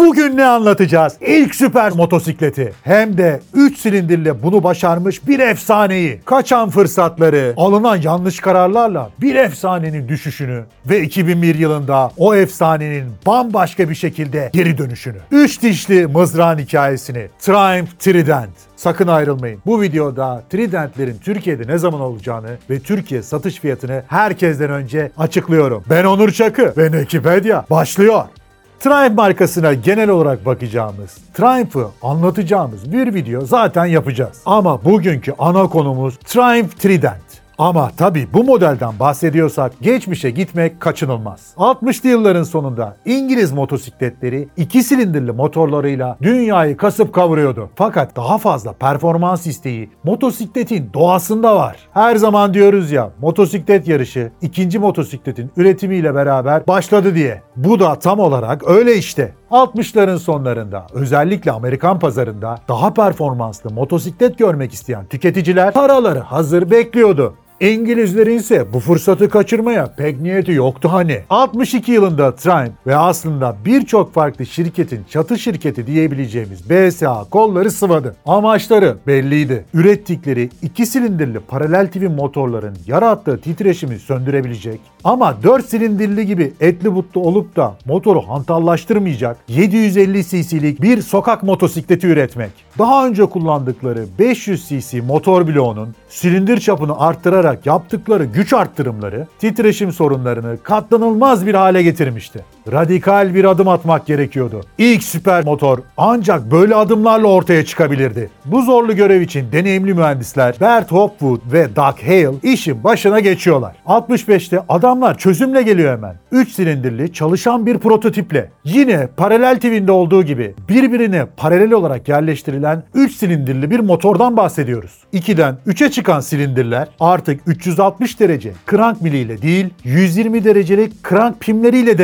Bugün ne anlatacağız? İlk süper motosikleti. Hem de 3 silindirle bunu başarmış bir efsaneyi. Kaçan fırsatları, alınan yanlış kararlarla bir efsanenin düşüşünü ve 2001 yılında o efsanenin bambaşka bir şekilde geri dönüşünü. 3 dişli mızrağın hikayesini. Triumph Trident. Sakın ayrılmayın. Bu videoda Trident'lerin Türkiye'de ne zaman olacağını ve Türkiye satış fiyatını herkesten önce açıklıyorum. Ben Onur Çakı ve Nekipedia başlıyor. Triumph markasına genel olarak bakacağımız, Triumph'ı anlatacağımız bir video zaten yapacağız. Ama bugünkü ana konumuz Triumph Trident. Ama tabii bu modelden bahsediyorsak geçmişe gitmek kaçınılmaz. 60'lı yılların sonunda İngiliz motosikletleri iki silindirli motorlarıyla dünyayı kasıp kavuruyordu. Fakat daha fazla performans isteği motosikletin doğasında var. Her zaman diyoruz ya motosiklet yarışı ikinci motosikletin üretimiyle beraber başladı diye. Bu da tam olarak öyle işte. 60'ların sonlarında özellikle Amerikan pazarında daha performanslı motosiklet görmek isteyen tüketiciler paraları hazır bekliyordu. İngilizlerin ise bu fırsatı kaçırmaya pek niyeti yoktu hani. 62 yılında Triumph ve aslında birçok farklı şirketin çatı şirketi diyebileceğimiz BSA kolları sıvadı. Amaçları belliydi. Ürettikleri iki silindirli paralel twin motorların yarattığı titreşimi söndürebilecek ama 4 silindirli gibi etli butlu olup da motoru hantallaştırmayacak 750 cc'lik bir sokak motosikleti üretmek. Daha önce kullandıkları 500 cc motor bloğunun silindir çapını arttırarak yaptıkları güç arttırımları titreşim sorunlarını katlanılmaz bir hale getirmişti. Radikal bir adım atmak gerekiyordu. İlk süper motor ancak böyle adımlarla ortaya çıkabilirdi. Bu zorlu görev için deneyimli mühendisler Bert Hopwood ve Doug Hale işin başına geçiyorlar. 65'te adamlar çözümle geliyor hemen. 3 silindirli çalışan bir prototiple. Yine paralel twin'de olduğu gibi birbirine paralel olarak yerleştirilen 3 silindirli bir motordan bahsediyoruz. 2'den 3'e çıkan silindirler artık 360 derece crank miliyle değil 120 derecelik crank pimleriyle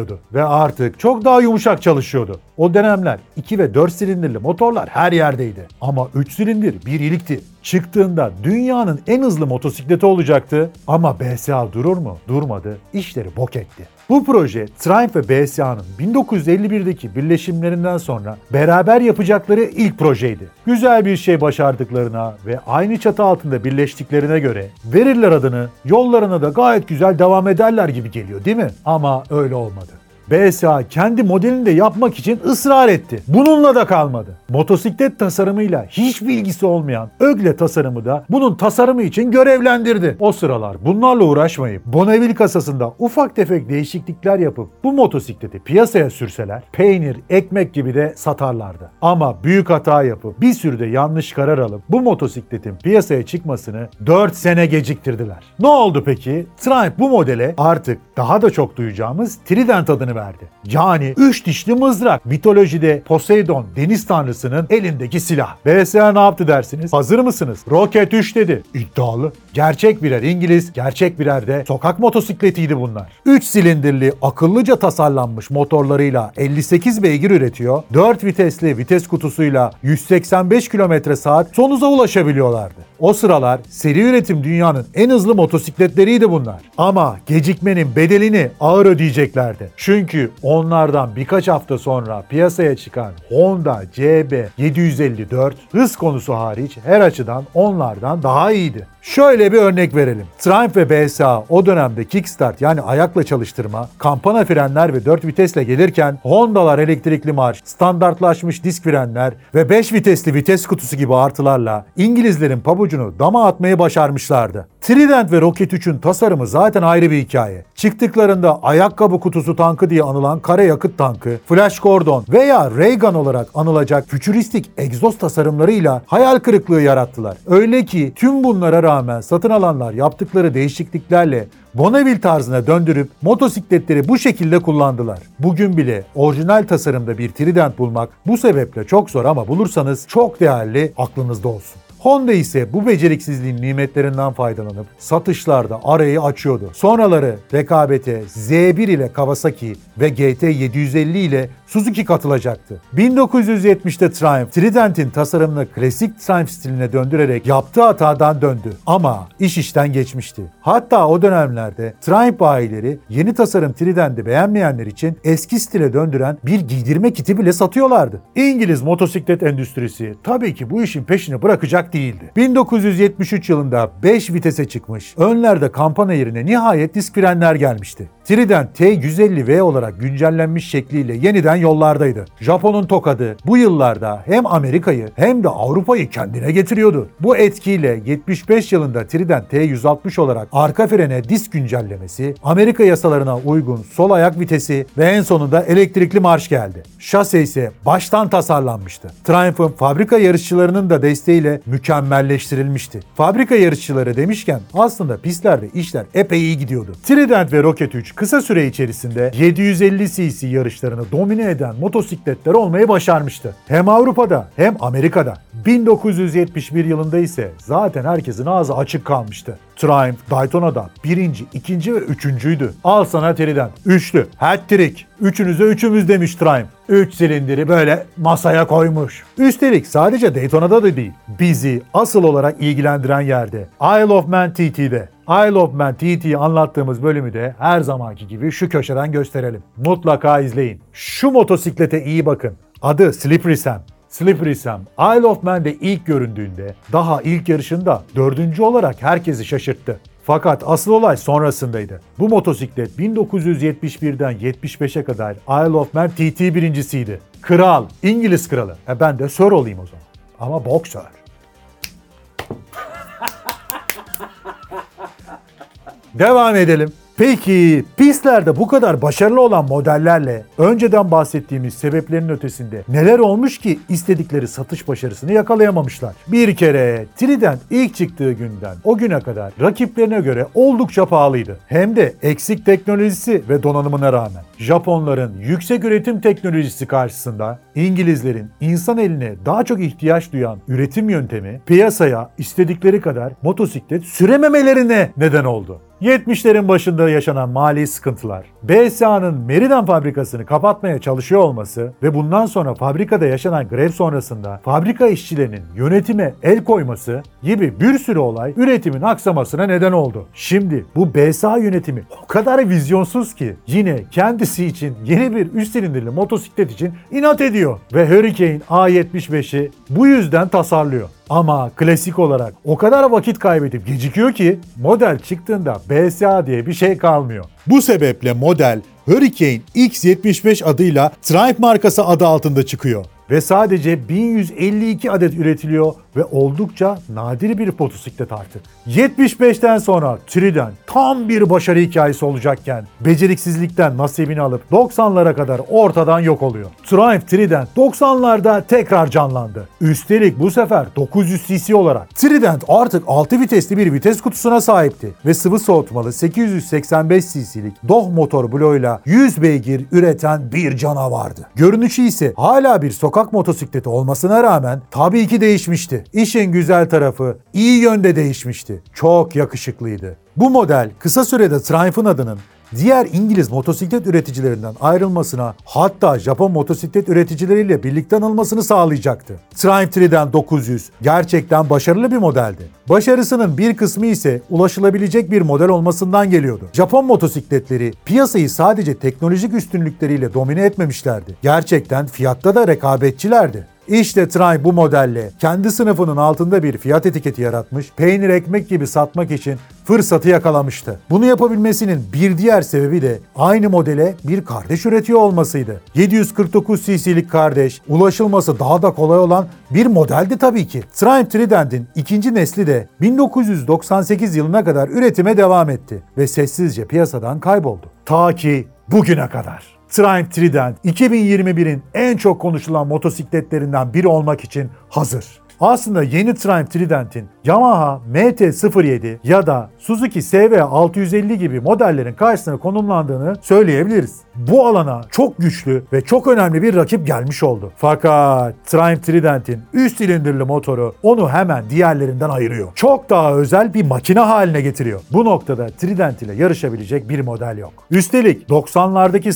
dengeleniyordu ve artık çok daha yumuşak çalışıyordu. O dönemler 2 ve 4 silindirli motorlar her yerdeydi. Ama 3 silindir bir ilikti. Çıktığında dünyanın en hızlı motosikleti olacaktı ama BSA durur mu? Durmadı. İşleri bok etti. Bu proje Triumph ve BSA'nın 1951'deki birleşimlerinden sonra beraber yapacakları ilk projeydi. Güzel bir şey başardıklarına ve aynı çatı altında birleştiklerine göre verirler adını, yollarına da gayet güzel devam ederler gibi geliyor değil mi? Ama öyle olmadı. BSA kendi modelini de yapmak için ısrar etti. Bununla da kalmadı. Motosiklet tasarımıyla hiç bilgisi olmayan Ögle tasarımı da bunun tasarımı için görevlendirdi. O sıralar bunlarla uğraşmayıp Bonneville kasasında ufak tefek değişiklikler yapıp bu motosikleti piyasaya sürseler peynir, ekmek gibi de satarlardı. Ama büyük hata yapıp bir sürü de yanlış karar alıp bu motosikletin piyasaya çıkmasını 4 sene geciktirdiler. Ne oldu peki? Triumph bu modele artık daha da çok duyacağımız Trident adını verdi. Yani üç dişli mızrak. Mitolojide Poseidon deniz tanrısının elindeki silah. BSA ne yaptı dersiniz? Hazır mısınız? Roket 3 dedi. İddialı. Gerçek birer İngiliz, gerçek birer de sokak motosikletiydi bunlar. 3 silindirli akıllıca tasarlanmış motorlarıyla 58 beygir üretiyor. 4 vitesli vites kutusuyla 185 km saat sonuza ulaşabiliyorlardı. O sıralar seri üretim dünyanın en hızlı motosikletleriydi bunlar. Ama gecikmenin bedelini ağır ödeyeceklerdi. Çünkü onlardan birkaç hafta sonra piyasaya çıkan Honda CB 754 hız konusu hariç her açıdan onlardan daha iyiydi. Şöyle bir örnek verelim. Triumph ve BSA o dönemde kickstart yani ayakla çalıştırma, kampana frenler ve 4 vitesle gelirken Honda'lar elektrikli marş, standartlaşmış disk frenler ve 5 vitesli vites kutusu gibi artılarla İngilizlerin pabucunu dama atmayı başarmışlardı. Trident ve Rocket 3'ün tasarımı zaten ayrı bir hikaye. Çıktıklarında ayakkabı kutusu tankı diye anılan kare yakıt tankı, Flash Gordon veya Reagan olarak anılacak fütüristik egzoz tasarımlarıyla hayal kırıklığı yarattılar. Öyle ki tüm bunlara rağmen satın alanlar yaptıkları değişikliklerle Bonneville tarzına döndürüp motosikletleri bu şekilde kullandılar. Bugün bile orijinal tasarımda bir Trident bulmak bu sebeple çok zor ama bulursanız çok değerli aklınızda olsun. Honda ise bu beceriksizliğin nimetlerinden faydalanıp satışlarda arayı açıyordu. Sonraları rekabete Z1 ile Kawasaki ve GT750 ile Suzuki katılacaktı. 1970'te Triumph, Trident'in tasarımını klasik Triumph stiline döndürerek yaptığı hatadan döndü. Ama iş işten geçmişti. Hatta o dönemlerde Triumph bayileri yeni tasarım Trident'i beğenmeyenler için eski stile döndüren bir giydirme kiti bile satıyorlardı. İngiliz motosiklet endüstrisi tabii ki bu işin peşini bırakacak değildi. 1973 yılında 5 vitese çıkmış, önlerde kampana yerine nihayet disk frenler gelmişti. Trident T150V olarak güncellenmiş şekliyle yeniden yollardaydı. Japon'un tokadı bu yıllarda hem Amerika'yı hem de Avrupa'yı kendine getiriyordu. Bu etkiyle 75 yılında Trident T160 olarak arka frene disk güncellemesi, Amerika yasalarına uygun sol ayak vitesi ve en sonunda elektrikli marş geldi. Şase ise baştan tasarlanmıştı. Triumph'ın fabrika yarışçılarının da desteğiyle mükemmelleştirilmişti. Fabrika yarışçıları demişken aslında pistlerde işler epey iyi gidiyordu. Trident ve Rocket 3 kısa süre içerisinde 750 cc yarışlarını domine eden motosikletler olmayı başarmıştı. Hem Avrupa'da hem Amerika'da. 1971 yılında ise zaten herkesin ağzı açık kalmıştı. Triumph Daytona'da birinci, ikinci ve üçüncüydü. Al sana Trident. Üçlü. Hat-trick. Üçünüze üçümüz demiş Triumph. Üç silindiri böyle masaya koymuş. Üstelik sadece Daytona'da da değil. Bizi asıl olarak ilgilendiren yerde. Isle of Man TT'de. Isle of Man TT'yi anlattığımız bölümü de her zamanki gibi şu köşeden gösterelim. Mutlaka izleyin. Şu motosiklete iyi bakın. Adı Slippery Sam. Slippery Sam, Isle of Man'de ilk göründüğünde daha ilk yarışında dördüncü olarak herkesi şaşırttı. Fakat asıl olay sonrasındaydı. Bu motosiklet 1971'den 75'e kadar Isle of Man TT birincisiydi. Kral, İngiliz kralı. E ben de Sir olayım o zaman. Ama boksör. Devam edelim. Peki pistlerde bu kadar başarılı olan modellerle önceden bahsettiğimiz sebeplerin ötesinde neler olmuş ki istedikleri satış başarısını yakalayamamışlar? Bir kere Trident ilk çıktığı günden o güne kadar rakiplerine göre oldukça pahalıydı. Hem de eksik teknolojisi ve donanımına rağmen. Japonların yüksek üretim teknolojisi karşısında İngilizlerin insan eline daha çok ihtiyaç duyan üretim yöntemi piyasaya istedikleri kadar motosiklet sürememelerine neden oldu. 70'lerin başında yaşanan mali sıkıntılar, BSA'nın Meridan fabrikasını kapatmaya çalışıyor olması ve bundan sonra fabrikada yaşanan grev sonrasında fabrika işçilerinin yönetime el koyması gibi bir sürü olay üretimin aksamasına neden oldu. Şimdi bu BSA yönetimi o kadar vizyonsuz ki yine kendisi için yeni bir üst silindirli motosiklet için inat ediyor ve Hurricane A75'i bu yüzden tasarlıyor. Ama klasik olarak o kadar vakit kaybedip gecikiyor ki model çıktığında BSA diye bir şey kalmıyor. Bu sebeple model Hurricane X75 adıyla Triumph markası adı altında çıkıyor ve sadece 1152 adet üretiliyor ve oldukça nadir bir motosiklet artık. 75'ten sonra Trident tam bir başarı hikayesi olacakken beceriksizlikten nasibini alıp 90'lara kadar ortadan yok oluyor. Triumph Trident 90'larda tekrar canlandı. Üstelik bu sefer 900 cc olarak. Trident artık 6 vitesli bir vites kutusuna sahipti ve sıvı soğutmalı 885 cc'lik Doh motor bloğuyla 100 beygir üreten bir canavardı. Görünüşü ise hala bir sokak motosikleti olmasına rağmen tabii ki değişmişti. İşin güzel tarafı iyi yönde değişmişti. Çok yakışıklıydı. Bu model kısa sürede Triumph'ın adının diğer İngiliz motosiklet üreticilerinden ayrılmasına hatta Japon motosiklet üreticileriyle birlikte anılmasını sağlayacaktı. Triumph Trident 900 gerçekten başarılı bir modeldi. Başarısının bir kısmı ise ulaşılabilecek bir model olmasından geliyordu. Japon motosikletleri piyasayı sadece teknolojik üstünlükleriyle domine etmemişlerdi. Gerçekten fiyatta da rekabetçilerdi. İşte Triumph bu modelle kendi sınıfının altında bir fiyat etiketi yaratmış, peynir ekmek gibi satmak için fırsatı yakalamıştı. Bunu yapabilmesinin bir diğer sebebi de aynı modele bir kardeş üretiyor olmasıydı. 749 cc'lik kardeş, ulaşılması daha da kolay olan bir modeldi tabii ki. Triumph Trident'in ikinci nesli de 1998 yılına kadar üretime devam etti ve sessizce piyasadan kayboldu. Ta ki bugüne kadar. Triumph Trident 2021'in en çok konuşulan motosikletlerinden biri olmak için hazır. Aslında yeni Triumph Trident'in Yamaha MT-07 ya da Suzuki SV650 gibi modellerin karşısına konumlandığını söyleyebiliriz. Bu alana çok güçlü ve çok önemli bir rakip gelmiş oldu. Fakat Triumph Trident'in üst silindirli motoru onu hemen diğerlerinden ayırıyor. Çok daha özel bir makine haline getiriyor. Bu noktada Trident ile yarışabilecek bir model yok. Üstelik 90'lardaki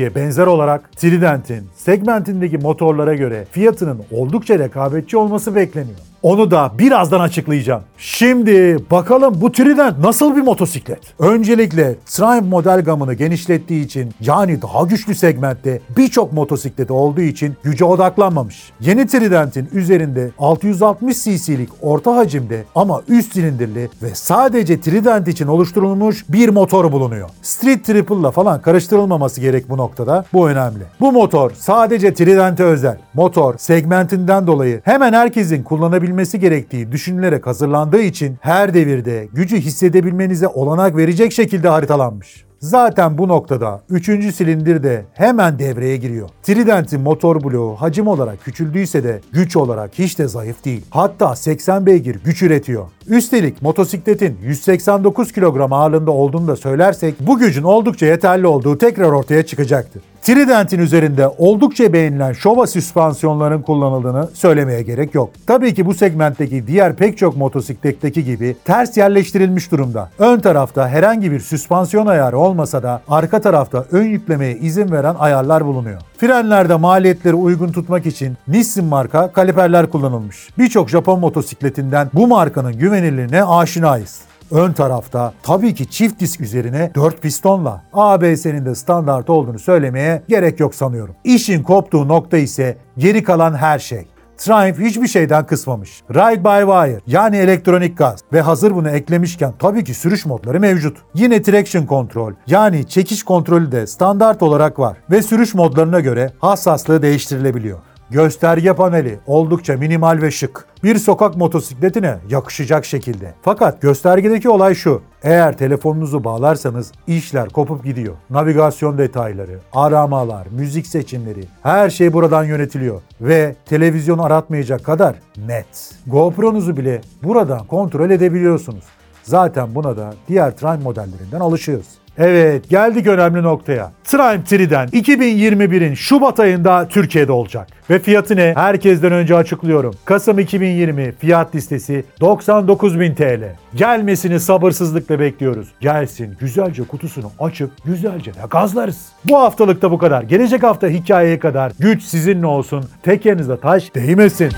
stratejiye benzer olarak Trident'in segmentindeki motorlara göre fiyatının oldukça rekabetçi olması bekleniyor. Onu da birazdan açıklayacağım. Şimdi bakalım bu Trident nasıl bir motosiklet? Öncelikle Triumph model gamını genişlettiği için yani daha güçlü segmentte birçok motosikleti olduğu için güce odaklanmamış. Yeni Trident'in üzerinde 660 cc'lik orta hacimde ama üst silindirli ve sadece Trident için oluşturulmuş bir motor bulunuyor. Street Triple'la falan karıştırılmaması gerek bu noktada. Bu önemli. Bu motor sadece Trident'e özel. Motor segmentinden dolayı hemen herkesin kullanabilmesi gerektiği düşünülerek hazırlandığı için her devirde gücü hissedebilmenize olanak verecek şekilde haritalanmış. Zaten bu noktada 3. silindir de hemen devreye giriyor. Trident'in motor bloğu hacim olarak küçüldüyse de güç olarak hiç de zayıf değil. Hatta 80 beygir güç üretiyor. Üstelik motosikletin 189 kilogram ağırlığında olduğunu da söylersek bu gücün oldukça yeterli olduğu tekrar ortaya çıkacaktır. Trident'in üzerinde oldukça beğenilen Showa süspansiyonların kullanıldığını söylemeye gerek yok. Tabii ki bu segmentteki diğer pek çok motosikletteki gibi ters yerleştirilmiş durumda. Ön tarafta herhangi bir süspansiyon ayarı olmasa da arka tarafta ön yüklemeye izin veren ayarlar bulunuyor. Frenlerde maliyetleri uygun tutmak için Nissin marka kaliperler kullanılmış. Birçok Japon motosikletinden bu markanın güvenilirliğine aşinayız. Ön tarafta tabii ki çift disk üzerine 4 pistonla ABS'nin de standart olduğunu söylemeye gerek yok sanıyorum. İşin koptuğu nokta ise geri kalan her şey. Triumph hiçbir şeyden kısmamış. Ride by Wire yani elektronik gaz ve hazır bunu eklemişken tabii ki sürüş modları mevcut. Yine traction control yani çekiş kontrolü de standart olarak var ve sürüş modlarına göre hassaslığı değiştirilebiliyor. Gösterge paneli oldukça minimal ve şık. Bir sokak motosikletine yakışacak şekilde. Fakat göstergedeki olay şu. Eğer telefonunuzu bağlarsanız işler kopup gidiyor. Navigasyon detayları, aramalar, müzik seçimleri her şey buradan yönetiliyor. Ve televizyon aratmayacak kadar net. GoPro'nuzu bile buradan kontrol edebiliyorsunuz. Zaten buna da diğer Triumph modellerinden alışığız. Evet geldik önemli noktaya. Triumph Trident 2021'in Şubat ayında Türkiye'de olacak. Ve fiyatı ne? Herkesten önce açıklıyorum. Kasım 2020 fiyat listesi 99.000 TL. Gelmesini sabırsızlıkla bekliyoruz. Gelsin güzelce kutusunu açıp güzelce de gazlarız. Bu haftalık da bu kadar. Gelecek hafta hikayeye kadar güç sizinle olsun. Tekerinize taş değmesin.